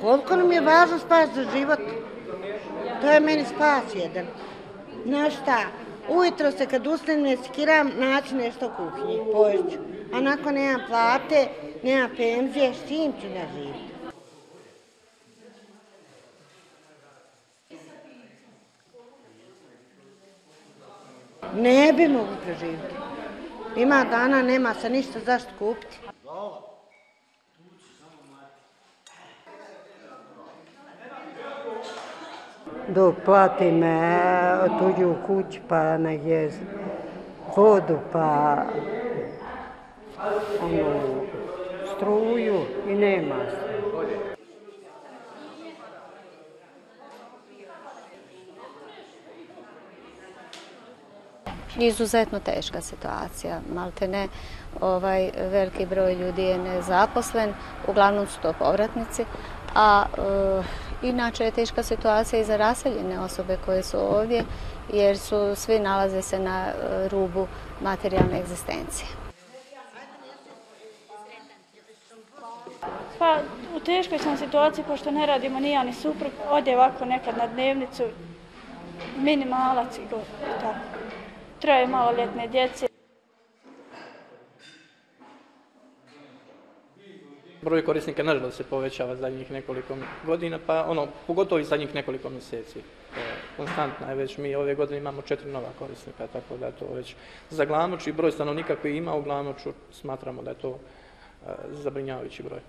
Koliko nam je važno spas za život, to je meni spas jedan. Znaš šta, ujutro se kad ustanem ne skiram, naći nešto kuhinje, pojeću. A nakon nema plate, nema penzije, s čim ću da živim. Ne bi mogu preživiti. Ima dana, nema se ništa zašto kupiti. dok platim tuđu kuću, pa negdje vodu, pa ono, struju i nema se. Izuzetno teška situacija, malte ne, ovaj veliki broj ljudi je nezaposlen, uglavnom su to povratnici, a e, inače je teška situacija i za raseljene osobe koje su ovdje, jer su svi nalaze se na eh, rubu materijalne egzistencije. Pa, u teškoj sam situaciji, pošto ne radimo ni ja ni suprug, ode ovako nekad na dnevnicu, minimalac i tako. Troje maloljetne djece. Broj korisnika nažalost se povećava zadnjih nekoliko godina, pa ono, pogotovo i zadnjih nekoliko mjeseci. Konstantna je već, mi ove godine imamo četiri nova korisnika, tako da to već za Glamoč i broj stanovnika koji ima u Glamoču smatramo da je to e, zabrinjavajući broj.